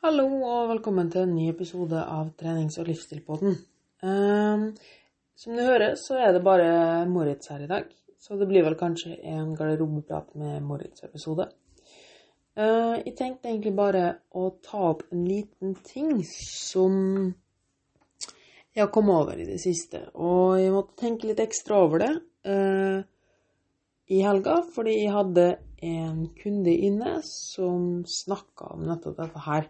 Hallo og velkommen til en ny episode av Trenings- og livsstilpodden. Um, som du hører, så er det bare Moritz her i dag. Så det blir vel kanskje en garderobeprat med Moritz-episode. Uh, jeg tenkte egentlig bare å ta opp en liten ting som jeg har kommet over i det siste. Og jeg måtte tenke litt ekstra over det uh, i helga, fordi jeg hadde en kunde inne som snakka om nettopp dette her.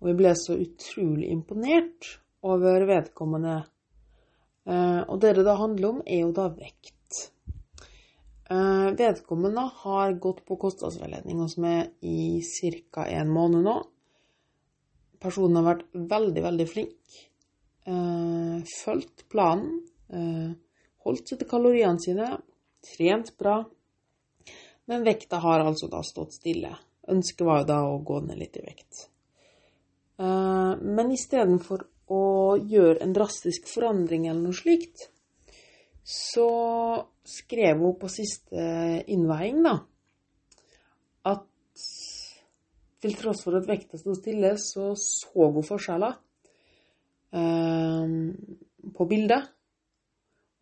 Og vi ble så utrolig imponert over vedkommende. Eh, og det det da handler om, er jo da vekt. Eh, vedkommende har gått på kostnadsveiledning hos meg i ca. en måned nå. Personen har vært veldig, veldig flink. Eh, fulgt planen. Holdt seg til kaloriene sine. Trent bra. Men vekta har altså da stått stille. Ønsket var jo da å gå ned litt i vekt. Eh, Men istedenfor å gjøre en drastisk forandring eller noe slikt, så skrev hun på siste innveiing da, at til tross for at vekta sto stille, så så hun forskjeller eh, på bildet.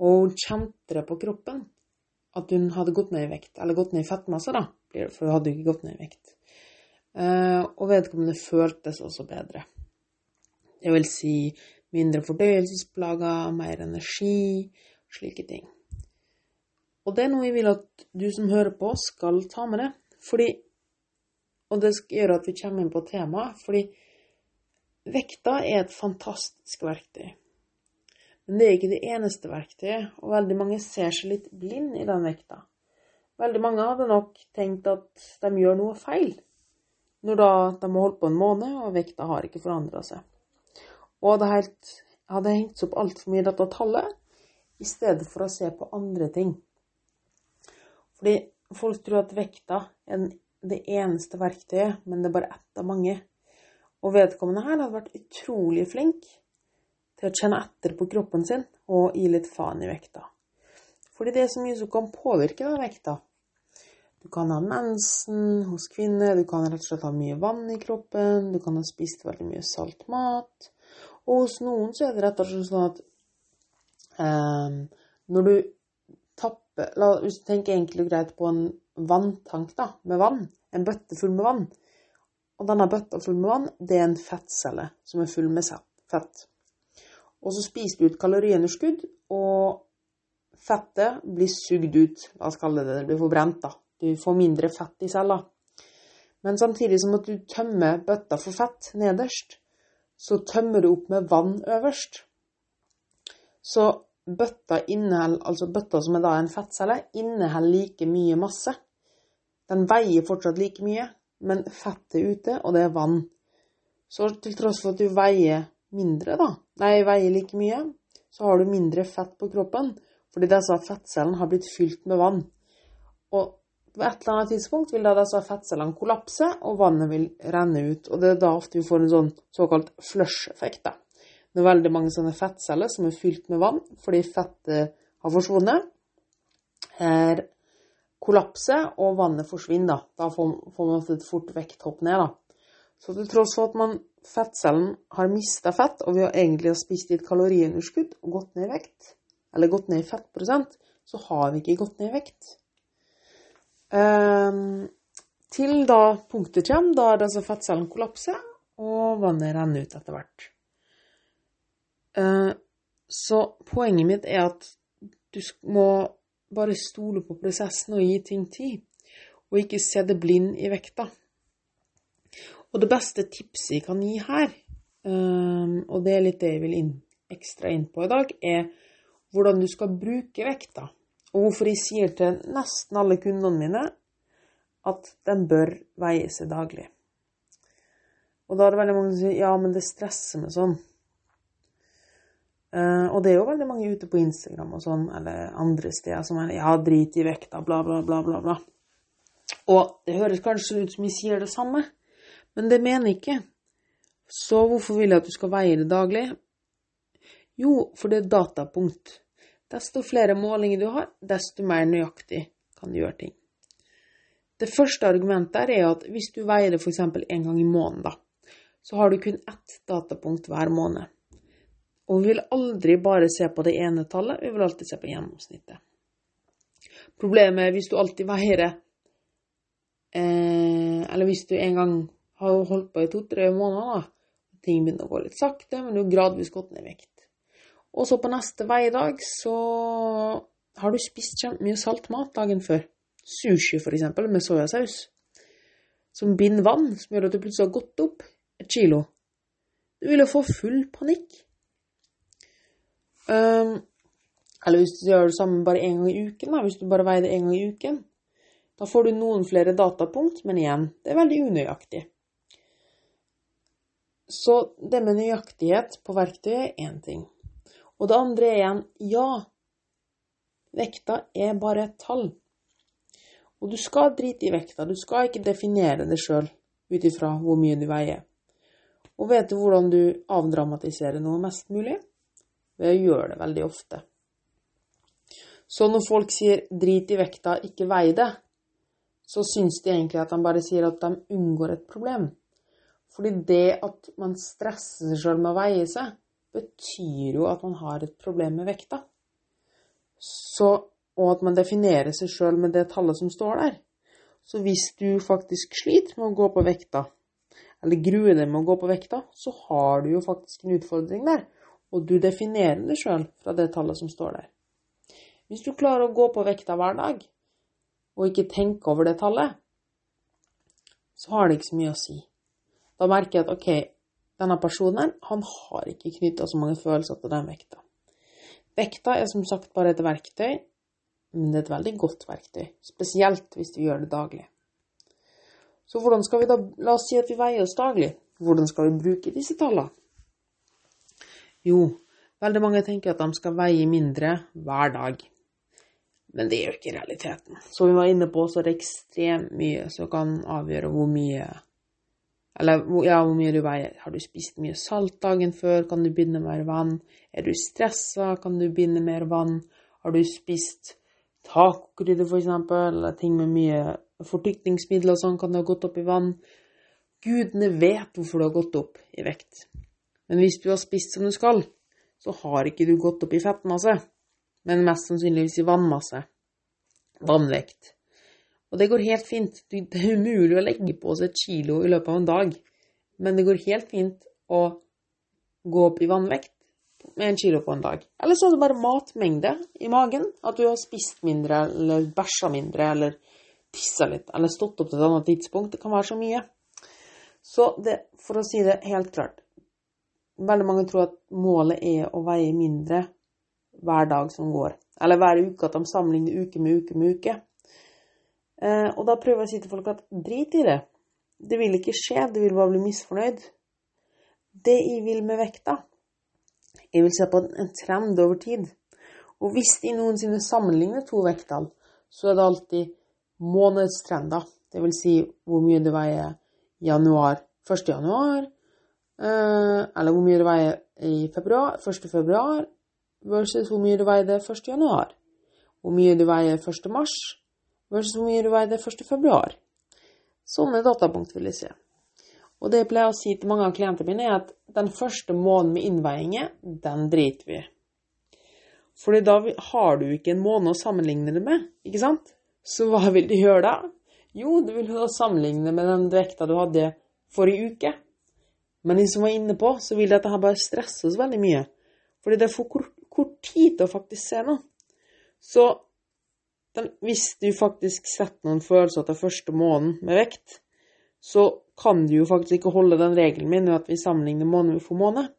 Og hun kjente det på kroppen at hun hadde gått ned i vekt, eller gått ned i fettmasse, da, for hun hadde jo ikke gått ned i vekt. Eh, og vedkommende føltes også bedre. Det vil si mindre fordøyelsesplager, mer energi, slike ting. Og det er noe jeg vil at du som hører på, skal ta med det. Fordi Og det gjøre at vi kommer inn på temaet, fordi vekta er et fantastisk verktøy. Men det er ikke det eneste verktøyet, og veldig mange ser seg litt blind i den vekta. Veldig mange hadde nok tenkt at de gjør noe feil, når da de har holdt på en måned, og vekta har ikke forandra seg. Og hadde, helt, hadde hengt opp altfor mye i dette tallet, i stedet for å se på andre ting. Fordi folk tror at vekta er det eneste verktøyet, men det er bare ett av mange. Og vedkommende her hadde vært utrolig flink til å kjenne etter på kroppen sin og gi litt faen i vekta. Fordi det er så mye som kan påvirke den vekta. Du kan ha mensen hos kvinner, du kan rett og slett ha mye vann i kroppen, du kan ha spist veldig mye salt mat. Og hos noen så er det rett og slett sånn at eh, når du tapper la, Hvis du tenker enkelt og greit på en vanntank da, med vann, en bøtte full med vann, og denne bøtta full med vann, det er en fettcelle som er full med fett. Og så spiser du ut kaloriunderskudd, og fettet blir sugd ut. La oss kalle det det. blir forbrent, da. Du får mindre fett i cella. Men samtidig som at du tømmer bøtta for fett nederst, så tømmer du opp med vann øverst. Så bøtta inneholder, altså bøtta som er da en fettcelle, inneholder like mye masse. Den veier fortsatt like mye, men fettet er ute, og det er vann. Så til tross for at du veier mindre, da, nei, veier like mye, så har du mindre fett på kroppen, fordi disse fettcellene har blitt fylt med vann. Og på et eller annet tidspunkt vil da disse fettcellene kollapse, og vannet vil renne ut. Og det er da ofte vi får en sånn såkalt flush-effekt. da. Det er veldig mange sånne fettceller som er fylt med vann fordi fettet har forsvunnet. Her kollapser, og vannet forsvinner. Da får, man et fort vekthopp ned. da. Så til tross for at man, fettcellen har mista fett, og vi har egentlig spist i et kaloriunderskudd og gått ned i vekt, eller gått ned i fettprosent, så har vi ikke gått ned i vekt. Um, til da punktet kommer, da er fettcellen kollapser, og vannet renner ut etter hvert. Uh, så poenget mitt er at du må bare stole på prosessen og gi ting tid, og ikke se det blind i vekta. Og det beste tipset jeg kan gi her, um, og det er litt det jeg vil inn, ekstra inn på i dag, er hvordan du skal bruke vekta. Og hvorfor jeg sier til nesten alle kundene mine at den bør veie seg daglig. Og da er det veldig mange som sier ja, men det stresser meg sånn. Uh, og det er jo veldig mange ute på Instagram og sånn, eller andre steder som er ja, drit i vekta, bla, bla, bla, bla, bla. Og det høres kanskje ut som jeg sier det samme, men det mener jeg ikke. Så hvorfor vil jeg at du skal veie det daglig? Jo, for det er datapunkt. Desto flere målinger du har, desto mer nøyaktig kan du gjøre ting. Det første argumentet er at hvis du veier det f.eks. en gang i måneden, så har du kun ett datapunkt hver måned. Og vi vil aldri bare se på det ene tallet, vi vil alltid se på gjennomsnittet. Problemet er hvis du alltid veier eh, Eller hvis du en gang har jo holdt på i to-tre måneder, da. Ting begynner å gå litt sakte, men du har gradvis gått ned i vekt. Og så på neste veidag så har du spist kjempemye salt mat dagen før. Sushi, for eksempel, med soyasaus. Som binder vann, som gjør at du plutselig har gått opp et kilo. Du vil jo få full panikk. Um, eller hvis du gjør det samme bare én gang i uken, da, hvis du bare veier det én gang i uken. Da får du noen flere datapunkt, men igjen, det er veldig unøyaktig. Så det med nøyaktighet på verktøyet er én ting. Og det andre er igjen ja, vekta er bare et tall. Og du skal drite i vekta, du skal ikke definere det sjøl ut ifra hvor mye du veier. Og vet du hvordan du avdramatiserer noe mest mulig? Ved å gjøre det veldig ofte. Så når folk sier 'drit i vekta, ikke vei det', så syns de egentlig at de bare sier at de unngår et problem. Fordi det at man stresser seg sjøl med å veie seg, betyr jo at man har et problem med vekta. Så, og at man definerer seg sjøl med det tallet som står der. Så hvis du faktisk sliter med å gå på vekta, eller gruer deg med å gå på vekta, så har du jo faktisk en utfordring der. Og du definerer det sjøl fra det tallet som står der. Hvis du klarer å gå på vekta hver dag, og ikke tenke over det tallet, så har det ikke så mye å si. Da merker jeg at OK, denne personen han har ikke knytta så mange følelser til den vekta. Vekta er som sagt bare et verktøy, men det er et veldig godt verktøy. Spesielt hvis du gjør det daglig. Så hvordan skal vi da La oss si at vi veier oss daglig. Hvordan skal vi bruke disse tallene? Jo, veldig mange tenker at de skal veie mindre hver dag. Men det er jo ikke realiteten. Som vi var inne på, så er det ekstremt mye som kan avgjøre hvor mye eller ja, hvor mye du veier. Har du spist mye salt dagen før, kan du binde mer vann. Er du stressa, kan du binde mer vann. Har du spist tacokrydder, f.eks., eller ting med mye fortykningsmidler og sånn, kan du ha gått opp i vann. Gudene vet hvorfor du har gått opp i vekt. Men hvis du har spist som du skal, så har ikke du gått opp i fettmasse, men mest sannsynligvis i vannmasse. Vannvekt. Og det går helt fint. Det er umulig å legge på seg et kilo i løpet av en dag. Men det går helt fint å gå opp i vannvekt med en kilo på en dag. Eller så er det bare matmengde i magen. At du har spist mindre, eller bæsja mindre, eller tissa litt, eller stått opp til et annet tidspunkt. Det kan være så mye. Så det, for å si det helt klart Veldig mange tror at målet er å veie mindre hver dag som går. Eller hver uke, at de sammenligner uke med uke med uke. Eh, og da prøver jeg å si til folk at drit i det. Det vil ikke skje, du vil bare bli misfornøyd. Det jeg vil med vekta, jeg vil se på en trend over tid. Og hvis de noensinne sammenligner to vekttall, så er det alltid månedstrender. Det vil si hvor mye det veier januar, 1. januar, eh, eller hvor mye det veier i februar, 1. februar, versus hvor mye det veier 1. januar. Hvor mye det veier 1. mars, versus hvor mye du det 1. februar. Sånne datapunkt vil jeg se. Og det jeg pleier å si til mange av klientene mine, er at den første måneden med innveiinger, den driter vi. Fordi da har du ikke en måned å sammenligne det med, ikke sant? Så hva vil du gjøre da? Jo, du vil jo sammenligne med den vekta du hadde forrige uke. Men de som var inne på, så vil dette her bare stresse oss veldig mye. Fordi det er for kort, kort tid til å faktisk se noe. Så den, hvis du faktisk setter noen følelser til første måneden med vekt, så kan du jo faktisk ikke holde den regelen min at vi sammenligner måned for måned.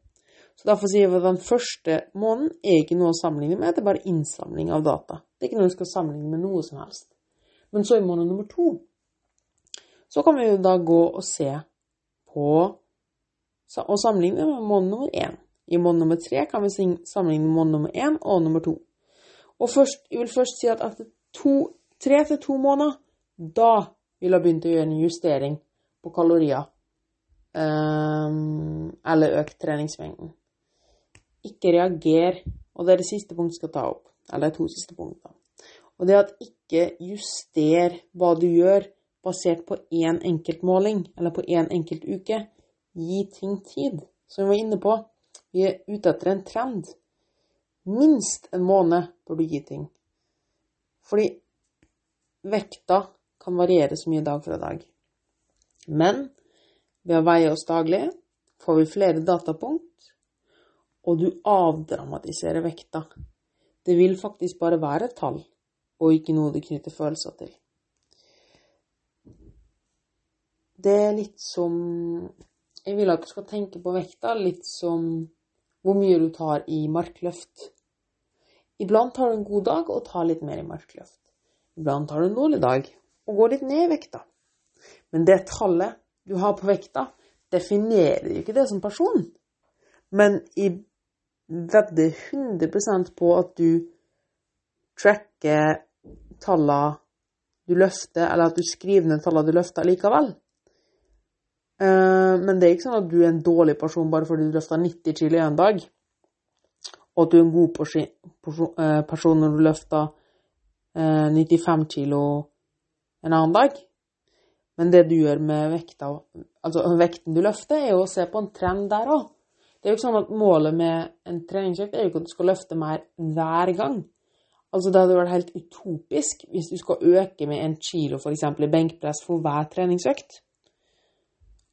Så derfor sier vi at den første måneden er ikke noe å sammenligne med, det er bare innsamling av data. Det er ikke noe du skal sammenligne med noe som helst. Men så i måned nummer to, så kan vi jo da gå og se på og sammenligne med måned nummer én. I måned nummer tre kan vi sammenligne med måned nummer én og nummer to. Og først, jeg vil først si at etter to, tre til to måneder, da vil jeg begynne å gjøre en justering på kalorier. Um, eller økt treningsmengden. Ikke reager, og det er det siste punktet jeg skal ta opp. Eller to siste punkter. Og det at ikke juster hva du gjør basert på én enkelt måling, eller på én enkelt uke. gi ting tid. Som vi var inne på, vi er ute etter en trend. Minst en måned bør du gi ting. Fordi vekta kan variere så mye dag fra dag. Men ved å veie oss daglig får vi flere datapunkt, og du avdramatiserer vekta. Det vil faktisk bare være et tall, og ikke noe du knytter følelser til. Det er litt som Jeg vil at du skal tenke på vekta litt som hvor mye du tar i markløft. Iblant har du en god dag og tar litt mer i markløft. Iblant har du en dårlig dag og går litt ned i vekta. Men det tallet du har på vekta, definerer jo ikke det som person. Men i vedder 100% på at du tracker tallene du løfter, eller at du skriver ned tallene du løfter likevel. Eh, men det er ikke sånn at du er en dårlig person bare fordi du løfter 90 kg en dag, og at du er en god eh, person når du løfter 95 kilo kg en annen dag. Men det du gjør med vekta, altså vekten du løfter, er jo å se på en trend der òg. Det er jo ikke sånn at målet med en treningsøkt er jo ikke at du skal løfte mer hver gang. Altså Det hadde vært helt utopisk hvis du skal øke med en kilo f.eks. i benkpress for hver treningsøkt.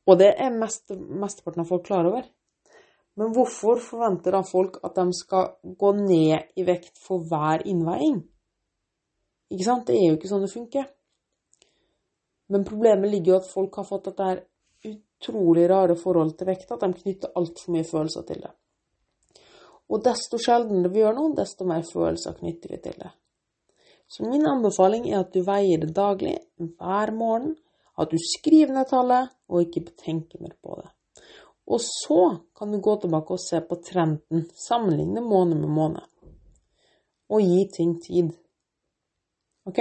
Og det er mest, mesteparten av folk klar over. Men hvorfor forventer da folk at de skal gå ned i vekt for hver innveiing? Ikke sant? Det er jo ikke sånn det funker. Men problemet ligger jo at folk har fått dette her utrolig rare forhold til vekt, at de knytter altfor mye følelser til det. Og desto sjeldnere vi gjør noe, desto mer følelser knytter vi til det. Så min anbefaling er at du veier det daglig, hver morgen, at du skriver ned tallet, og ikke tenker mer på det. Og så kan du gå tilbake og se på trenden, sammenligne måned med måned, og gi ting tid. OK?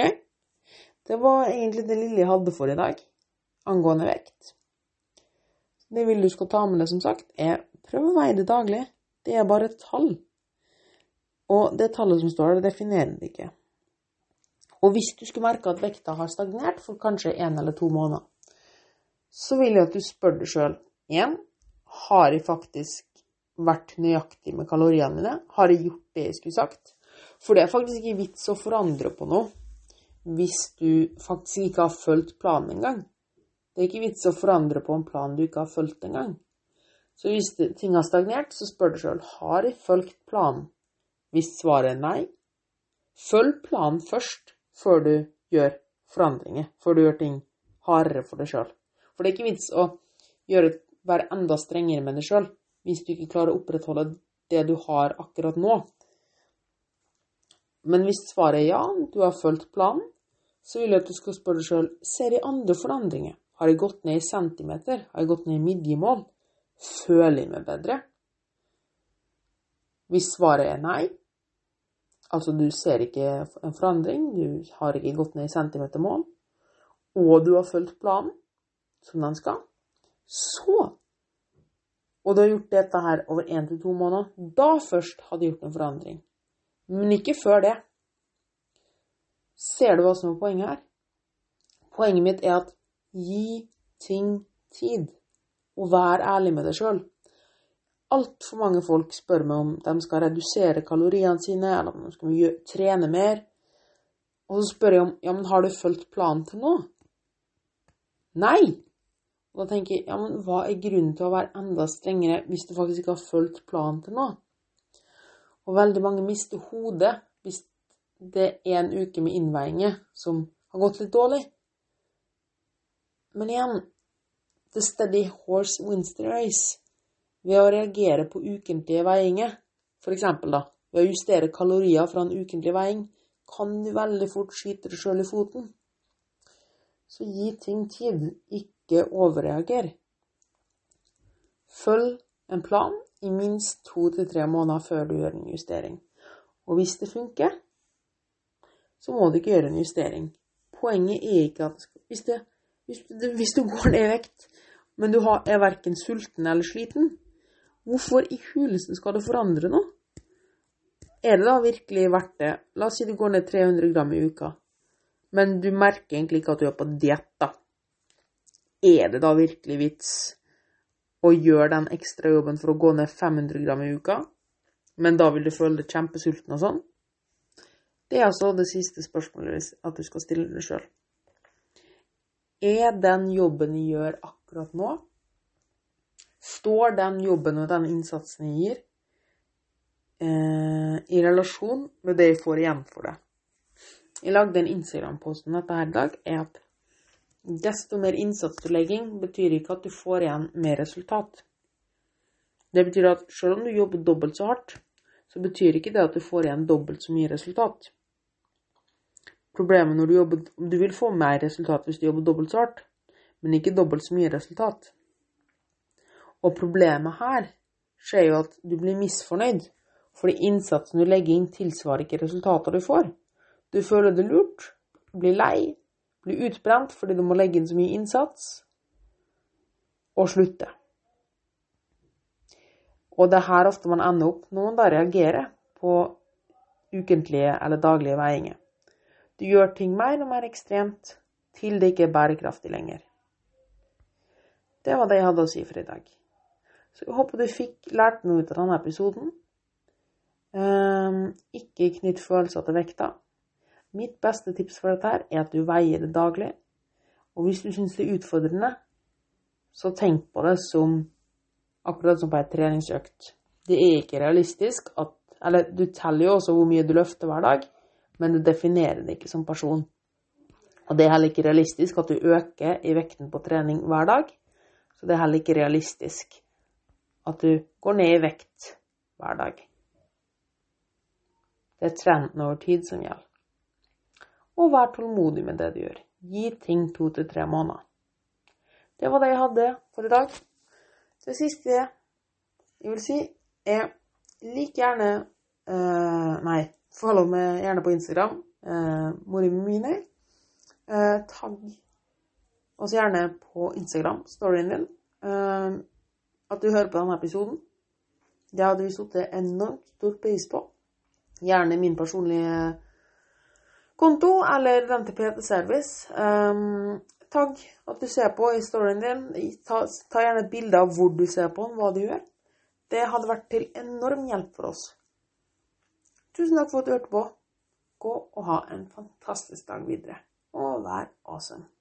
Det var egentlig det lille jeg hadde for i dag angående vekt. Det vil du skal ta med deg, som sagt, er prøv å veie det daglig. Det er bare et tall. Og det tallet som står der, definerer det ikke. Og hvis du skulle merke at vekta har stagnert for kanskje en eller to måneder, så vil jeg at du spør deg sjøl igjen har jeg faktisk vært nøyaktig med kaloriene mine? Har jeg gjort det jeg skulle sagt? For det er faktisk ikke vits å forandre på noe hvis du faktisk ikke har fulgt planen engang. Det er ikke vits å forandre på en plan du ikke har fulgt engang. Så hvis ting har stagnert, så spør du sjøl har jeg fulgt planen. Hvis svaret er nei, følg planen først før du gjør forandringer, før du gjør ting hardere for deg sjøl. For det er ikke vits å gjøre, være enda strengere med deg sjøl hvis du ikke klarer å opprettholde det du har akkurat nå. Men hvis svaret er ja, du har fulgt planen, så vil jeg at du skal spørre deg sjøl ser jeg andre forandringer. Har jeg gått ned i centimeter? Har jeg gått ned i midjemål? Føler jeg meg bedre? Hvis svaret er nei, altså du ser ikke en forandring, du har ikke gått ned i centimetermål, og du har fulgt planen som den skal, så Og du har gjort dette her over én til to måneder, da først hadde du gjort en forandring. Men ikke før det. Ser du hva som er poenget her? Poenget mitt er at gi ting tid, og vær ærlig med deg sjøl. Altfor mange folk spør meg om de skal redusere kaloriene sine, eller om de skal trene mer. Og så spør jeg om ja, men har du fulgt planen til nå? Nei! Og da tenker jeg ja, men hva er grunnen til å være enda strengere hvis du faktisk ikke har fulgt planen til nå? Og veldig mange mister hodet hvis det er en uke med innveiinger som har gått litt dårlig. Men igjen The steady horse wins the race. Ved å reagere på ukentlige veiinger, f.eks. da, ved å justere kalorier fra en ukentlig veiing, kan du veldig fort skyte deg sjøl i foten. Så gi ting tid, ikke overreager. Følg en plan i minst to til tre måneder før du gjør en justering. Og hvis det funker, så må du ikke gjøre en justering. Poenget er ikke at hvis, det, hvis, du, hvis du går ned i vekt, men du har, er verken sulten eller sliten, hvorfor i huleste skal du forandre noe? Er det da virkelig verdt det? La oss si du går ned 300 gram i uka, men du merker egentlig ikke at du er på diett, da. Er det da virkelig vits å gjøre den ekstra jobben for å gå ned 500 gram i uka, men da vil du føle deg kjempesulten og sånn? Det er altså det siste spørsmålet at du skal stille deg sjøl. Er den jobben jeg gjør akkurat nå, står den jobben og den innsatsen jeg gir, eh, i relasjon med det jeg får igjen for det? Jeg lagde en Instagram-post om dette her i dag, er at desto mer innsats du legger inn, betyr ikke at du får igjen mer resultat. Det betyr at selv om du jobber dobbelt så hardt, så betyr ikke det at du får igjen dobbelt så mye resultat. Problemet når du jobber Du vil få mer resultat hvis du jobber dobbelt så hardt, men ikke dobbelt så mye resultat. Og problemet her skjer jo at du blir misfornøyd, fordi innsatsen du legger inn, tilsvarer ikke resultater du får. Du føler det lurt, blir lei, blir utbrent fordi du må legge inn så mye innsats, og slutte. Og det er her ofte man ender opp når man da reagerer på ukentlige eller daglige veiinger. Du gjør ting mer og mer ekstremt til det ikke er bærekraftig lenger. Det var det jeg hadde å si for i dag. Så jeg håper du fikk lært noe ut av denne episoden. Um, ikke knytt følelser til vekta. Mitt beste tips for dette er at du veier det daglig. Og hvis du syns det er utfordrende, så tenk på det som akkurat som på ei treningsøkt. Det er ikke realistisk at Eller du teller jo også hvor mye du løfter hver dag, men du definerer det ikke som person. Og det er heller ikke realistisk at du øker i vekten på trening hver dag. Så det er heller ikke realistisk at du går ned i vekt hver dag. Det er trenden over tid som gjelder og vær tålmodig med det du gjør. Gi ting to til tre måneder. Det var det jeg hadde for i dag. Det siste jeg vil si, er lik gjerne uh, Nei, følg meg gjerne på Instagram. Uh, Mori mine. Uh, tagg oss gjerne på Instagram, storyen din, uh, at du hører på denne episoden. Det hadde vi satt enormt stor pris på. Gjerne min personlige konto eller den til PT-service. Um, tagg at du ser på i storyen din. Ta, ta, gjerne et bilde av hvor du ser på den, hva du gjør. Det hadde vært til enorm hjelp for oss. Tusen takk for at du hørte på. Gå og ha en fantastisk dag videre. Og vær awesome.